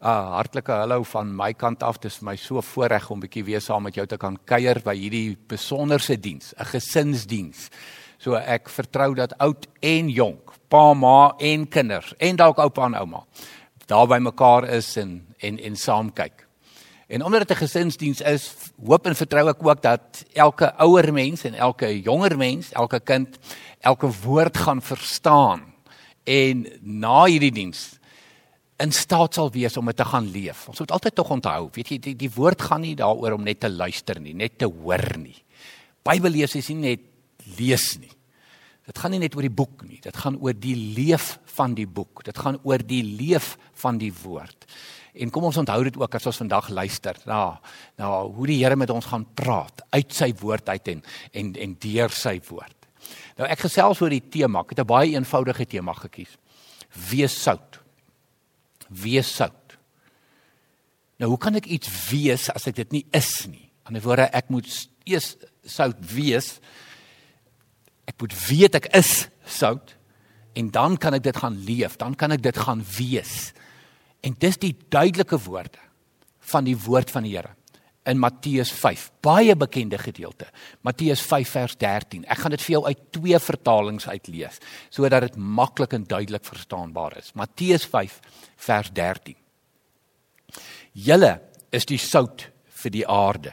Uh hartlike hallo van my kant af. Dit is my so voorreg om 'n bietjie weer saam met jou te kan kuier by hierdie besonderse diens, 'n gesinsdiens. So ek vertrou dat oud en jonk, pa, ma en kinders en dalk oupa en ouma daar by mekaar is en en en saam kyk. En omdat dit 'n gesinsdiens is, hoop en vertrou ek ook dat elke ouer mens en elke jonger mens, elke kind elke woord gaan verstaan en na hierdie diens in staat sal wees om dit te gaan leef. Ons moet altyd tog onthou, weet jy, die, die woord gaan nie daaroor om net te luister nie, net te hoor nie. Bybel lees is nie net lees nie. Dit gaan nie net oor die boek nie, dit gaan oor die leef van die boek. Dit gaan oor die leef van die woord. En kom ons onthou dit ook as ons vandag luister na na hoe die Here met ons gaan praat uit sy woord uit en en en deur sy woord. Nou ek gesels oor die tema, ek het 'n baie eenvoudige tema gekies. Wees sout wees sout. Nou hoe kan ek iets wees as ek dit nie is nie? Aan die woorde ek moet eers sout wees. Ek moet weet ek is sout en dan kan ek dit gaan leef, dan kan ek dit gaan wees. En dis die duidelike woorde van die woord van die Here in Matteus 5, baie bekende gedeelte. Matteus 5 vers 13. Ek gaan dit vir jou uit twee vertalings uitlees sodat dit maklik en duidelik verstaanbaar is. Matteus 5 vers 13. Julle is die sout vir die aarde.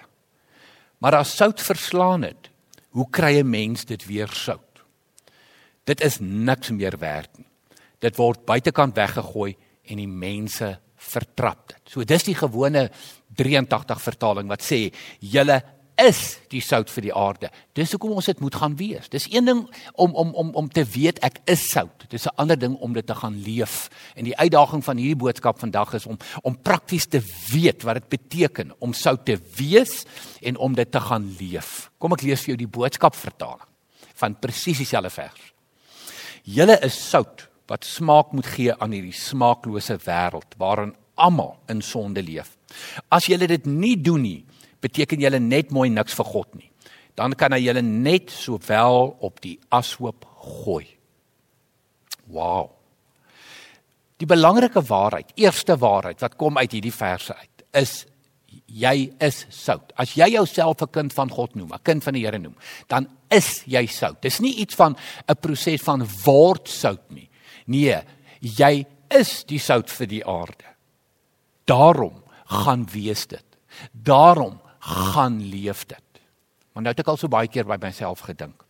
Maar as sout verslaan het, hoe kry 'n mens dit weer sout? Dit is niks meer werd nie. Dit word buitekant weggegooi en die mense vertrap dit. So dis die gewone 83 vertaling wat sê julle is die sout vir die aarde. Dis hoekom ons dit moet gaan wees. Dis een ding om om om om te weet ek is sout. Dis 'n ander ding om dit te gaan leef. En die uitdaging van hierdie boodskap vandag is om om prakties te weet wat dit beteken om sout te wees en om dit te gaan leef. Kom ek lees vir jou die boodskap vertaling van presies dieselfde vers. Julle is sout wat smaak moet gee aan hierdie smaaklose wêreld waarin almal in sonde leef. As julle dit nie doen nie, beteken julle net mooi niks vir God nie. Dan kan hy julle net sowel op die ashoop gooi. Wow. Die belangrike waarheid, eerste waarheid wat kom uit hierdie verse uit, is jy is sout. As jy jouself 'n kind van God noem, 'n kind van die Here noem, dan is jy sout. Dis nie iets van 'n proses van word sout nie. Nee, jy is die sout vir die aarde. Daarom gaan wees dit. Daarom gaan leef dit. Maar nou het ek al so baie keer by myself gedink.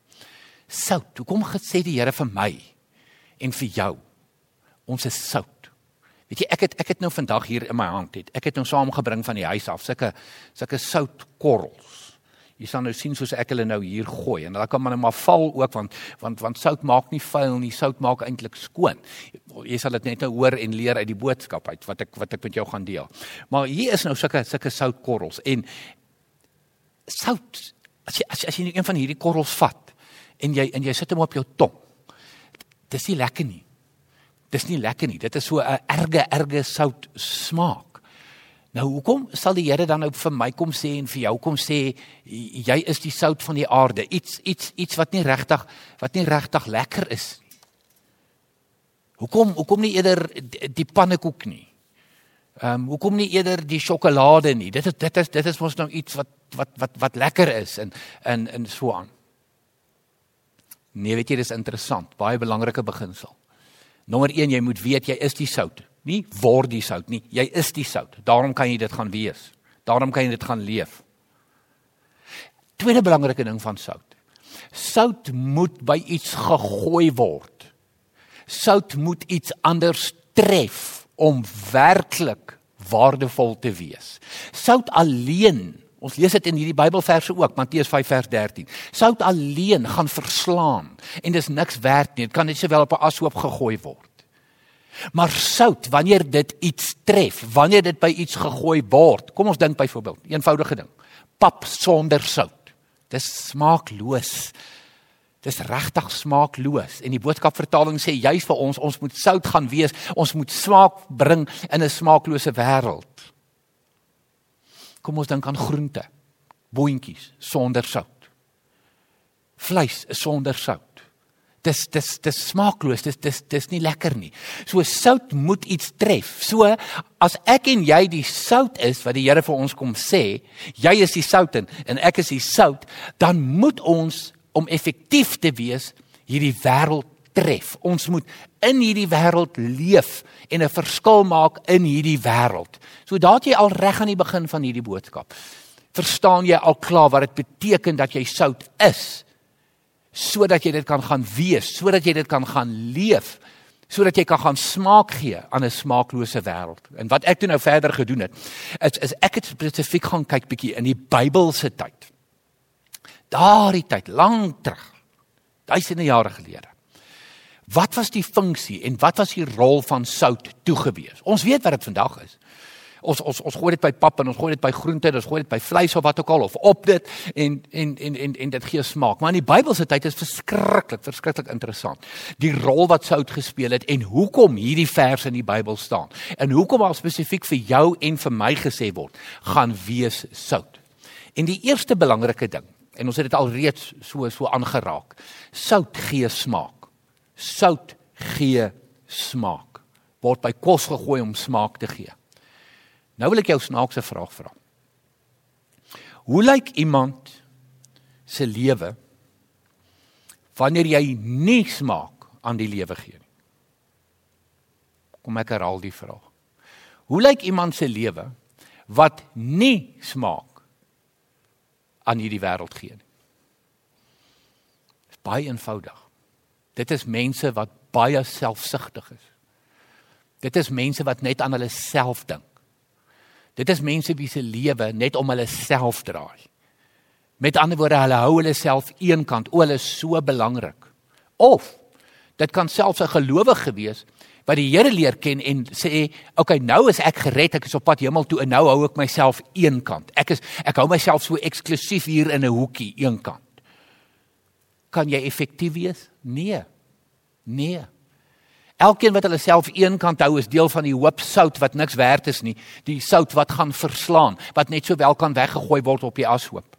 Sout, hoekom gesê die Here vir my en vir jou? Ons is sout. Weet jy, ek het ek het nou vandag hier in my hand het. Ek het nou saamgebring van die huis af sulke sulke soutkorrels. Jy sal nou sien soos ek hulle nou hier gooi en dan kan man net maar val ook want want want sout maak nie vuil nie, sout maak eintlik skoon. Jy sal dit net nou hoor en leer uit die boodskap uit wat ek wat ek met jou gaan deel. Maar hier is nou sulke sulke soutkorrels en sout as jy as jy, as jy een van hierdie korrels vat en jy en jy sit hom op jou tong. Dis nie lekker nie. Dis nie lekker nie. Dit is so 'n erge erge sout smaak. Nou hoekom sal die Here dan nou vir my kom sê en vir jou kom sê jy is die sout van die aarde? Iets iets iets wat nie regtig wat nie regtig lekker is nie. Hoekom hoekom nie eerder die pannekoek nie? Ehm um, hoekom nie eerder die sjokolade nie? Dit is dit is dit is mos nou iets wat wat wat wat lekker is en in in so aan. Nee, weet jy dis interessant, baie belangrike beginsel. Nommer 1, jy moet weet jy is die sout nie word die sout nie. Jy is die sout. Daarom kan jy dit gaan wees. Daarom kan jy dit gaan leef. Tweede belangrike ding van sout. Sout moet by iets gegooi word. Sout moet iets anders tref om werklik waardevol te wees. Sout alleen Ons lees dit in hierdie Bybelverse ook, Matteus 5 vers 13. Sout alleen gaan verslaan en dis niks werd nie. Dit kan net sowel op 'n ashoop gegooi word. Maar sout, wanneer dit iets tref, wanneer dit by iets gegooi word. Kom ons dink byvoorbeeld, eenvoudige ding. Pap sonder sout. Dis smaakloos. Dis regtig smaakloos. En die boodskapvertaling sê juis vir ons, ons moet sout gaan wees. Ons moet smaak bring in 'n smaaklose wêreld. Kom ons dink aan groente. Boontjies sonder sout. Vleis is sonder sout. Dis dis dis smaakloos. Dis dis dis nie lekker nie. So sout moet iets tref. So as ek en jy die sout is wat die Here vir ons kom sê, jy is die sout en, en ek is die sout, dan moet ons om effektief te wees hierdie wêreld tref. Ons moet in hierdie wêreld leef en 'n verskil maak in hierdie wêreld. So daat jy al reg aan die begin van hierdie boodskap. Verstaan jy al klaar wat dit beteken dat jy sout is? Sodat jy dit kan gaan wees, sodat jy dit kan gaan leef, sodat jy kan gaan smaak gee aan 'n smaaklose wêreld. En wat ek toe nou verder gedoen het, is, is ek het spesifiek gaan kyk bietjie in die Bybelse tyd. Daardie tyd, lank terug. Duisende jare gelede. Wat was die funksie en wat was die rol van sout toegewees? Ons weet wat dit vandag is ons ons ons gooi dit by pap en ons gooi dit by groente en ons gooi dit by vleis of wat ook al of op dit en en en en en dit gee smaak. Maar in die Bybelse tyd is verskriklik verskriklik interessant. Die rol wat sout gespeel het en hoekom hierdie vers in die Bybel staan. En hoekom al spesifiek vir jou en vir my gesê word, gaan wees sout. En die eerste belangrike ding en ons het dit al reeds so so aangeraak. Sout gee smaak. Sout gee smaak word by kos gegooi om smaak te gee. Nou wil ek jou snaakse vraag vra. Hoe lyk iemand se lewe wanneer jy nie smaak aan die lewe gee nie? Kom ek herhaal die vraag. Hoe lyk iemand se lewe wat nie smaak aan hierdie wêreld gee nie? Dit is baie eenvoudig. Dit is mense wat baie selfsugtig is. Dit is mense wat net aan hulle self dink. Dit is mense wie se lewe net om hulle self draai. Met ander woorde, hulle hou hulle self eenkant. O, hulle is so belangrik. Of dit kan selfs 'n gelowige wees wat die Here leer ken en sê, "Oké, okay, nou is ek gered, ek is op pad hemel toe en nou hou ek myself eenkant. Ek is ek hou myself so eksklusief hier in 'n hoekie eenkant." Kan jy effektief wees? Nee. Nee. Elkeen wat hulle self eenkant hou is deel van die hoop sout wat niks werd is nie, die sout wat gaan verslaan, wat net sowel kan weggegooi word op die ashoop.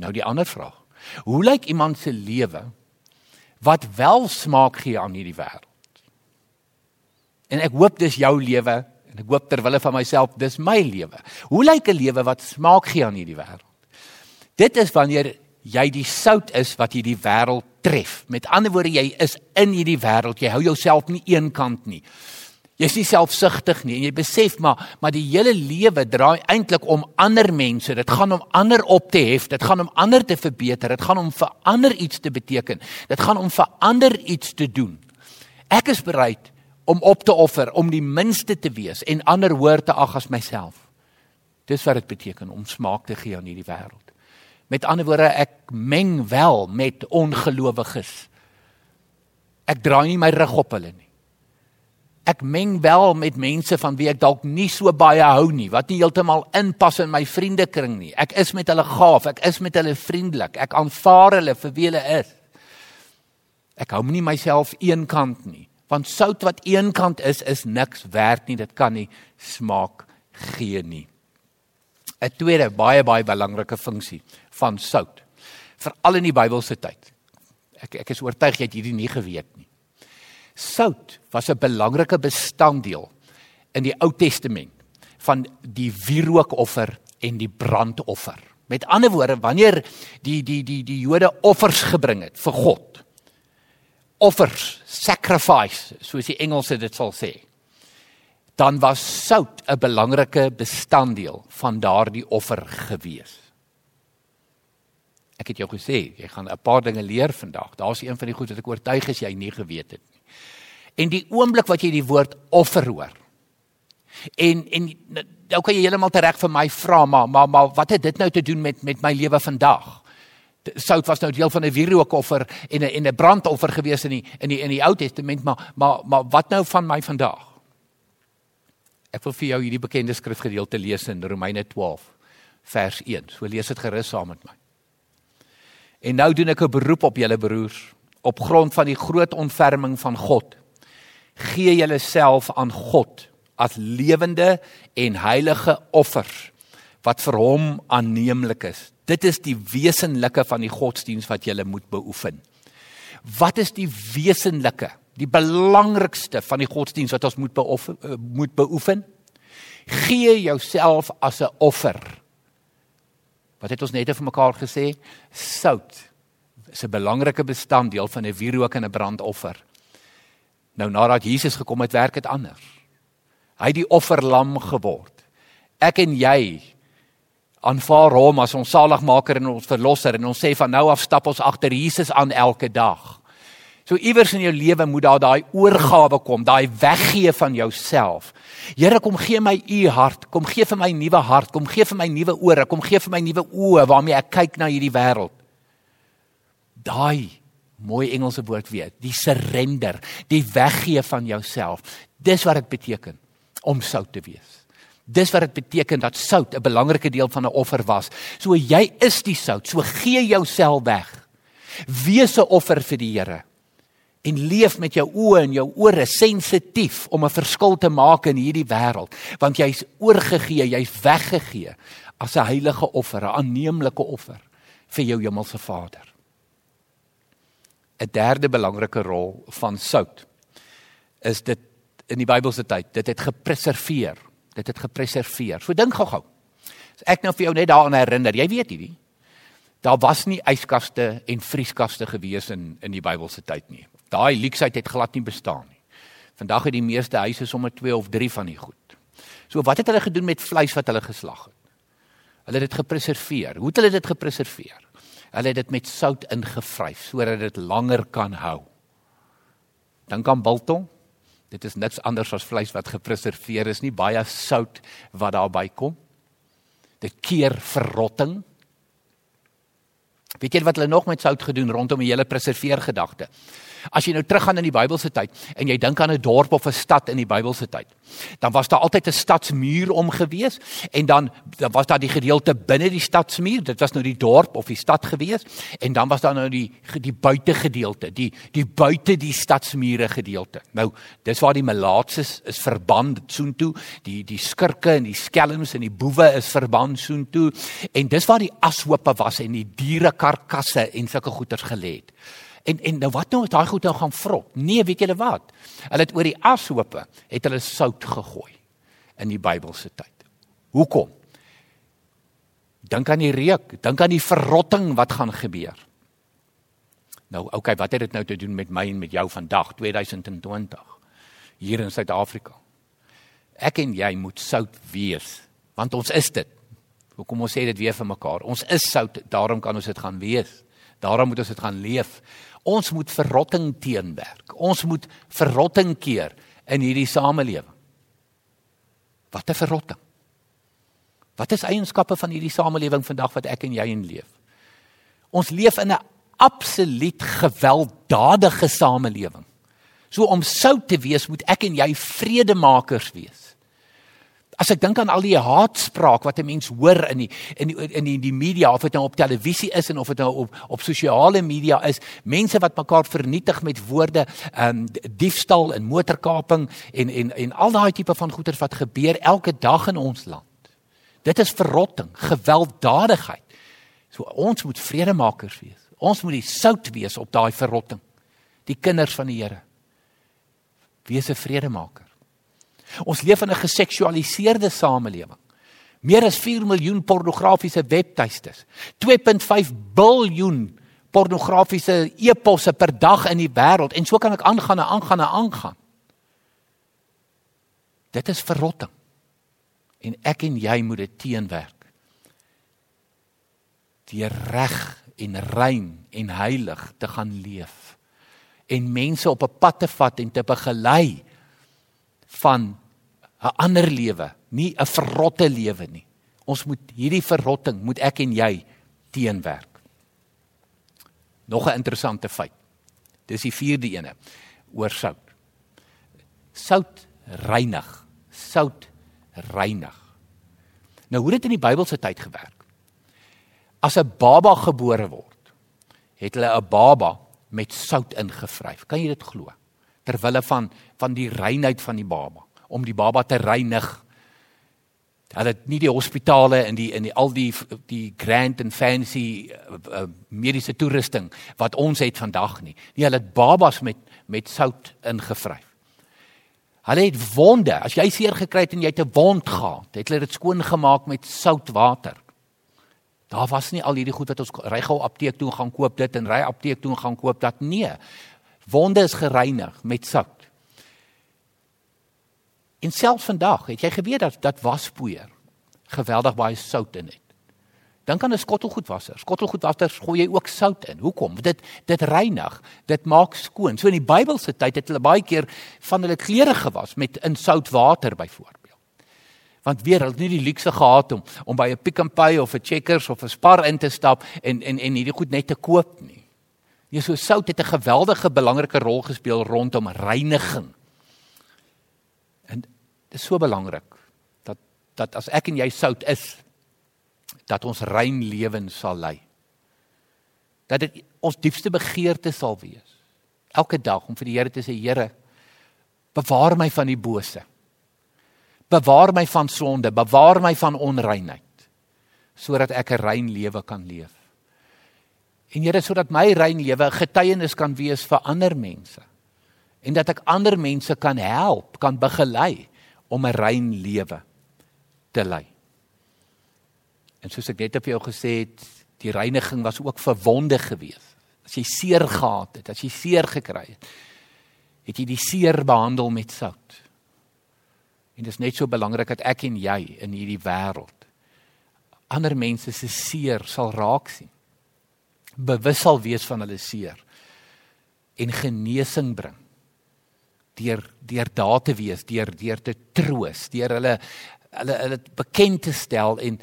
Nou die ander vraag. Hoe lyk iemand se lewe wat wel smaak gee aan hierdie wêreld? En ek hoop dis jou lewe en ek hoop ter wille van myself dis my lewe. Hoe lyk 'n lewe wat smaak gee aan hierdie wêreld? Dit is wanneer jy die sout is wat hierdie wêreld tref. Met ander woorde, jy is in hierdie wêreld. Jy hou jouself nie eenkant nie. Jy's nie selfsugtig nie en jy besef maar maar die hele lewe draai eintlik om ander mense. Dit gaan om ander op te hef. Dit gaan om ander te verbeter. Dit gaan om vir ander iets te beteken. Dit gaan om vir ander iets te doen. Ek is bereid om op te offer, om die minste te wees en ander hoër te ag as myself. Dis wat dit beteken om smaak te gee aan hierdie wêreld. Met ander woorde, ek meng wel met ongelowiges. Ek draai nie my rug op hulle nie. Ek meng wel met mense van wie ek dalk nie so baie hou nie, wat nie heeltemal inpas in my vriendekring nie. Ek is met hulle gaaf, ek is met hulle vriendelik. Ek aanvaar hulle vir wie hulle is. Ek hou nie myself eenkant nie, want sout wat eenkant is, is niks werd nie. Dit kan nie smaak gee nie. 'n Tweede baie baie belangrike funksie van sout. Veral in die Bybelse tyd. Ek ek is oortuig jy het hierdie nie geweet nie. Sout was 'n belangrike bestanddeel in die Ou Testament van die wierookoffer en die brandoffer. Met ander woorde, wanneer die die die die Jode offers gebring het vir God. Offers, sacrifice, soos die Engelse dit sal sê. Dan was sout 'n belangrike bestanddeel van daardie offer gewees. Ek het jou gesê, jy gaan 'n paar dinge leer vandag. Daar's een van die goed wat ek oortuig is jy nie geweet het nie. En die oomblik wat jy die woord offer hoor. En en nou kan jy heeltemal reg vir my vra, maar maar maar wat het dit nou te doen met met my lewe vandag? Sout was nou deel van 'n wierookoffer en 'n en 'n brandoffer gewees in die in die in die Ou Testament, maar maar maar wat nou van my vandag? Ek wil vir jou hierdie bekende skrifgedeelte lees in Romeine 12 vers 1. So lees dit gerus saam met my. En nou doen ek 'n beroep op julle broers op grond van die groot ontferming van God. Gee julleself aan God as lewende en heilige offers wat vir hom aanneemlik is. Dit is die wesenlike van die godsdiens wat jy moet beoefen. Wat is die wesenlike, die belangrikste van die godsdiens wat ons moet beoefen, eh, moet beoefen? Gee jouself as 'n offer. Wat het ons net vir mekaar gesê? Sout is 'n belangrike bestanddeel van 'n wierook en 'n brandoffer. Nou nadat Jesus gekom het, werk dit anders. Hy het die offerlam geword. Ek en jy aanvaar hom as ons saligmaker en ons verlosser en ons sê van nou af stap ons agter Jesus aan elke dag. So iewers in jou lewe moet daar daai oorgawe kom, daai weggee van jouself. Here kom gee my u hart, kom gee vir my nuwe hart, kom gee vir my nuwe ore, kom gee vir my nuwe oë waarmee ek kyk na hierdie wêreld. Daai mooi Engelse woord weer, die surrender, die weggee van jouself. Dis wat dit beteken om sout te wees. Dis wat dit beteken dat sout 'n belangrike deel van 'n offer was. So jy is die sout, so gee jouself weg. Wees 'n offer vir die Here en leef met jou oë en jou ore sensitief om 'n verskil te maak in hierdie wêreld, want jy's oorgegee, jy's weggegee as 'n heilige offer, 'n aanneemlike offer vir jou hemelse Vader. 'n Derde belangrike rol van sout is dit in die Bybelse tyd, dit het gepreserveer. Dit het gepreserveer. So dink gou-gou. As ek nou vir jou net daaraan herinner, jy weet hierdie Daar was nie yskaste en vrieskaste gewees in in die Bybelse tyd nie. Daai luksheid het glad nie bestaan nie. Vandag het die meeste huise sommer 2 of 3 van die goed. So wat het hulle gedoen met vleis wat hulle geslag het? Hulle het dit gepreserveer. Hoe het hulle dit gepreserveer? Hulle het dit met sout ingevryf sodat dit langer kan hou. Dink aan biltong. Dit is niks anders as vleis wat gepreserveer is, nie baie sout wat daarby kom. Dit keer verrotting. Weet jy wat hulle nog met sout gedoen rondom die hele preserveer gedagte? As jy nou teruggaan in die Bybelse tyd en jy dink aan 'n dorp of 'n stad in die Bybelse tyd, dan was daar altyd 'n stadsmuur om gewees en dan dan was daar die gedeelte binne die stadsmuur, dit was nou die dorp of die stad gewees en dan was daar nou die die buitegedeelte, die die buite die stadsmure gedeelte. Nou, dis waar die melaatses is verban soontoe, die die skurke en die skelms en die boewe is verban soontoe en dis waar die ashope was en die diere karkasse en sulke goeders gelê het. En en nou wat nou as daai goed nou gaan vrot? Nee, weet julle wat? Hulle het oor die ashope het hulle sout gegooi in die Bybelse tyd. Hoekom? Dink aan die reuk, dink aan die verrotting wat gaan gebeur. Nou, okay, wat het dit nou te doen met my en met jou vandag 2020 hier in Suid-Afrika? Ek en jy moet sout wees, want ons is dit. Hoekom ons sê dit weer vir mekaar? Ons is sout, daarom kan ons dit gaan wees. Daarom moet ons dit gaan leef. Ons moet verrotting teenwerk. Ons moet verrotting keer in hierdie samelewing. Wat 'n verrotting. Wat is eienskappe van hierdie samelewing vandag wat ek en jy in leef? Ons leef in 'n absoluut gewelddadige samelewing. So om sout te wees, moet ek en jy vredemakers wees. As ek dink aan al die haatspraak wat 'n mens hoor in die in die in die, die media of dit nou op televisie is en of dit nou op op sosiale media is, mense wat mekaar vernietig met woorde, ehm um, diefstal en motorkaping en en en al daai tipe van goeters wat gebeur elke dag in ons land. Dit is verrotting, gewelddadigheid. So ons moet vredemakers wees. Ons moet die sout wees op daai verrotting. Die kinders van die Here. Wees 'n vredemaker. Ons leef in 'n geseksualiseerde samelewing. Meer as 4 miljoen pornografiese webtuistes. 2.5 biljoen pornografiese e-posse per dag in die wêreld en so kan ek aangaan en aangaan en aangaan. Dit is verrotting. En ek en jy moet dit teenwerk. Die reg en rein en heilig te gaan leef en mense op 'n pad te vat en te begelei van 'n ander lewe, nie 'n verrotte lewe nie. Ons moet hierdie verrotting moet ek en jy teenwerk. Nog 'n interessante feit. Dis die vierde ene oor sout. Sout reinig. Sout reinig. Nou hoe het dit in die Bybelse tyd gewerk? As 'n baba gebore word, het hulle 'n baba met sout ingevryf. Kan jy dit glo? Terwille van van die reinheid van die baba om die baba te reinig. Hulle het nie die hospitale en die in die al die die grand and fancy uh, uh, mediese toerusting wat ons het vandag nie. Nee, hulle het babas met met sout ingevryf. Hulle het wonde. As jy seer gekry het en jy het 'n wond gehad, het hulle dit skoon gemaak met soutwater. Daar was nie al hierdie goed wat ons ry gou apteek toe gaan koop dit en ry apteek toe gaan koop dat nee. Wonde is gereinig met sout. En selfs vandag, het jy geweet dat dat waspoeier geweldig baie sout in het. Dan kan 'n skottelgoedwasser, skottelgoedwasser gooi jy ook sout in. Hoekom? Dit dit reinig, dit maak skoon. So in die Bybelse tyd het hulle baie keer van hulle klere gewas met in soutwater byvoorbeeld. Want weer, hulle het nie die luukse gehad om om by 'n Pick n Pay of 'n Checkers of 'n Spar in te stap en en en hierdie goed net te koop nie. Nee, so sout het 'n geweldige belangrike rol gespeel rondom reiniging Dit is so belangrik dat dat as ek en jy sout is dat ons rein lewens sal lei. Dat dit ons diepste begeerte sal wees elke dag om vir die Here te sê Here bewaar my van die bose. Bewaar my van sonde, bewaar my van onreinheid sodat ek 'n rein lewe kan leef. En Here sodat my rein lewe 'n getuienis kan wees vir ander mense en dat ek ander mense kan help, kan begelei om 'n rein lewe te lei. En soos ek net op jou gesê het, die reiniging was ook verwonde gewees. As jy seer gehad het, as jy seer gekry het, het jy die seer behandel met sout. En dit is net so belangrik dat ek en jy in hierdie wêreld ander mense se seer sal raak sien. Bewus sal wees van hulle seer en genesing bring deur deur daar te wees, deur deur te troos, deur hulle hulle hulle bekend te stel en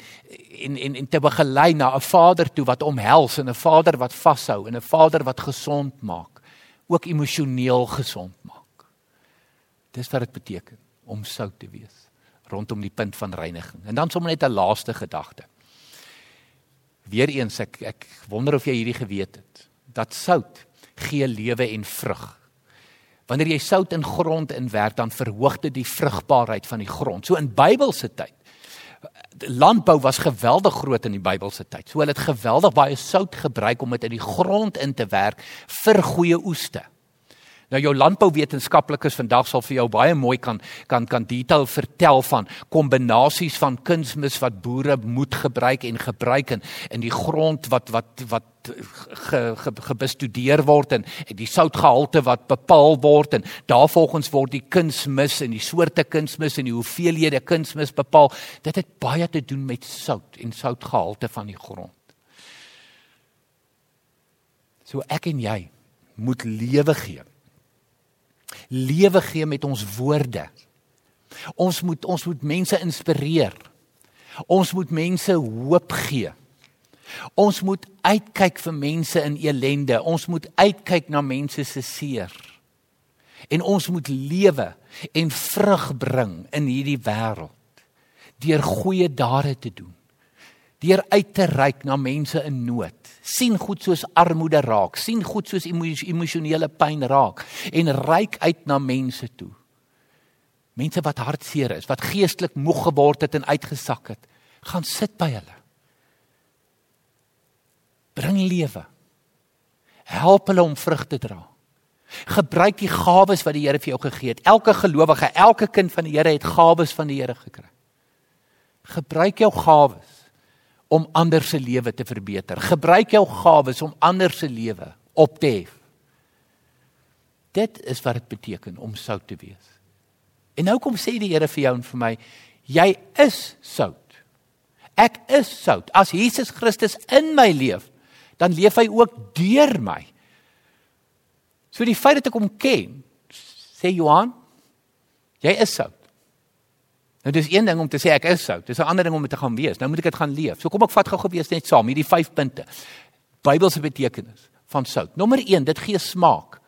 en en en te begelei na 'n Vader toe wat omhels en 'n Vader wat vashou en 'n Vader wat gesond maak, ook emosioneel gesond maak. Dis wat dit beteken om sout te wees rondom die punt van reiniging. En dan sommer net 'n laaste gedagte. Weereens ek ek wonder of jy hierdie geweet het dat sout gee lewe en vrug. Wanneer jy sout in grond inwerk, dan verhoog dit die vrugbaarheid van die grond. So in Bybelse tyd landbou was geweldig groot in die Bybelse tyd. So hulle het geweldig baie sout gebruik om dit in die grond in te werk vir goeie oeste. Nou jou landbouwetenskaplikes vandag sal vir jou baie mooi kan kan kan detail vertel van kombinasies van kunsmis wat boere moet gebruik en gebruik in in die grond wat wat wat ge, ge, gebestudeer word en die soutgehalte wat bepaal word en daarvolgens word die kunsmis en die soorte kunsmis en die hoeveelhede kunsmis bepaal. Dit het baie te doen met sout en soutgehalte van die grond. So ek en jy moet lewe gee lewe gee met ons woorde. Ons moet ons moet mense inspireer. Ons moet mense hoop gee. Ons moet uitkyk vir mense in elende. Ons moet uitkyk na mense se seer. En ons moet lewe en vrug bring in hierdie wêreld deur goeie dade te doen. Deur uit te reik na mense in nood sien goed soos armoede raak, sien goed soos emosionele pyn raak en reik uit na mense toe. Mense wat hartseer is, wat geestelik moeg geword het en uitgesak het, gaan sit by hulle. Bring lewe. Help hulle om vrug te dra. Gebruik die gawes wat die Here vir jou gegee het. Elke gelowige, elke kind van die Here het gawes van die Here gekry. Gebruik jou gawes om ander se lewe te verbeter. Gebruik jou gawes om ander se lewe op te hef. Dit is wat dit beteken om sout te wees. En nou kom sê die Here vir jou en vir my, jy is sout. Ek is sout. As Jesus Christus in my leef, dan leef hy ook deur my. So die feit dat ek hom ken, sê Johan, jy is sout. Nou dis een ding om te sê ek is sout. Dis 'n ander ding om te gaan wees. Nou moet ek dit gaan leef. So kom ek vat gou-gou weer net saam hierdie 5 punte. Bybelse betekenis van sout. Nommer 1, dit gee smaak.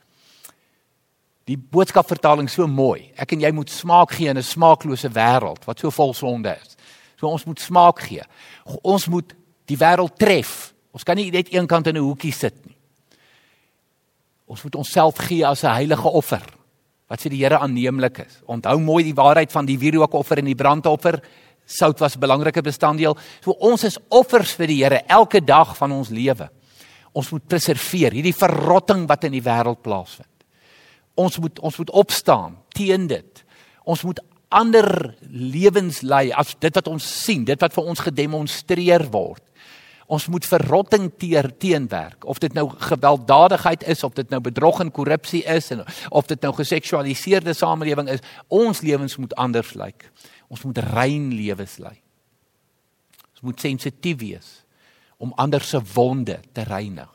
Die boodskapvertaling so mooi. Ek en jy moet smaak gee in 'n smaaklose wêreld wat so vol sonde is. So ons moet smaak gee. Ons moet die wêreld tref. Ons kan nie net eenkant in 'n hoekie sit nie. Ons moet onsself gee as 'n heilige offer wat vir die Here aanneemlik is. Onthou mooi die waarheid van die wierookoffer en die brandoffer Sout was 'n belangrike bestanddeel. So ons is offers vir die Here elke dag van ons lewe. Ons moet preserveer hierdie verrotting wat in die wêreld plaasvind. Ons moet ons moet opstaan teen dit. Ons moet ander lewens lei as dit wat ons sien, dit wat vir ons gedemonstreer word. Ons moet verrotting teer teenwerk of dit nou gewelddadigheid is of dit nou bedrog en korrupsie is en of dit nou geseksualiseerde samelewing is, ons lewens moet anders lyk. Ons moet rein lewens lei. Ons moet sensitief wees om ander se wonde te reinig.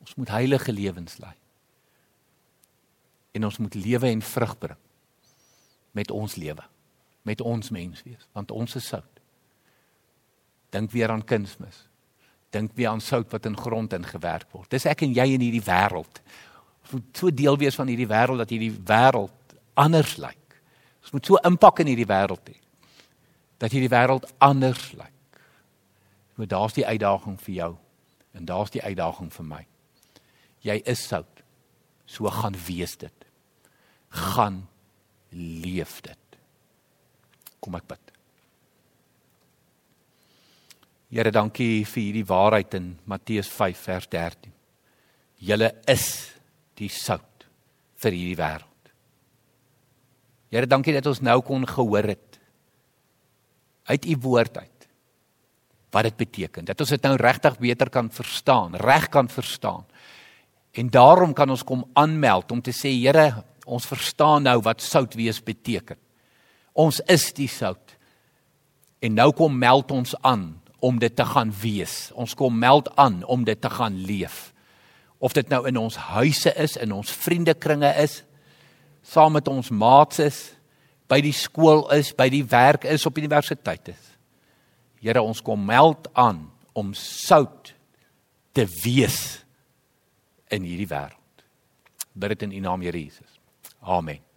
Ons moet heilige lewens lei. En ons moet lewe en vrug bring met ons lewe, met ons menswees, want ons is sout. Dink weer aan kunsmis. Dink weer aan sout wat in grond ingewerk word. Dis ek en jy in hierdie wêreld. Ons moet so deel wees van hierdie wêreld dat hierdie wêreld anders lyk. Ons moet so impak in hierdie wêreld hê dat hierdie wêreld anders lyk. Maar daar's die uitdaging vir jou en daar's die uitdaging vir my. Jy is sout. So gaan wees dit. Gaan leef dit. Kom ek bid. Here, dankie vir hierdie waarheid in Matteus 5 vers 13. Julle is die sout vir hierdie wêreld. Here, dankie dat ons nou kon gehoor het uit u woord uit wat dit beteken. Dat ons dit nou regtig beter kan verstaan, reg kan verstaan. En daarom kan ons kom aanmeld om te sê, Here, ons verstaan nou wat sout wees beteken. Ons is die sout. En nou kom meld ons aan om dit te gaan wees. Ons kom meld aan om dit te gaan leef. Of dit nou in ons huise is, in ons vriendekringe is, saam met ons maats is, by die skool is, by die werk is, op universiteit is. Here, ons kom meld aan om sout te wees in hierdie wêreld. Bid dit in U naam, Here Jesus. Amen.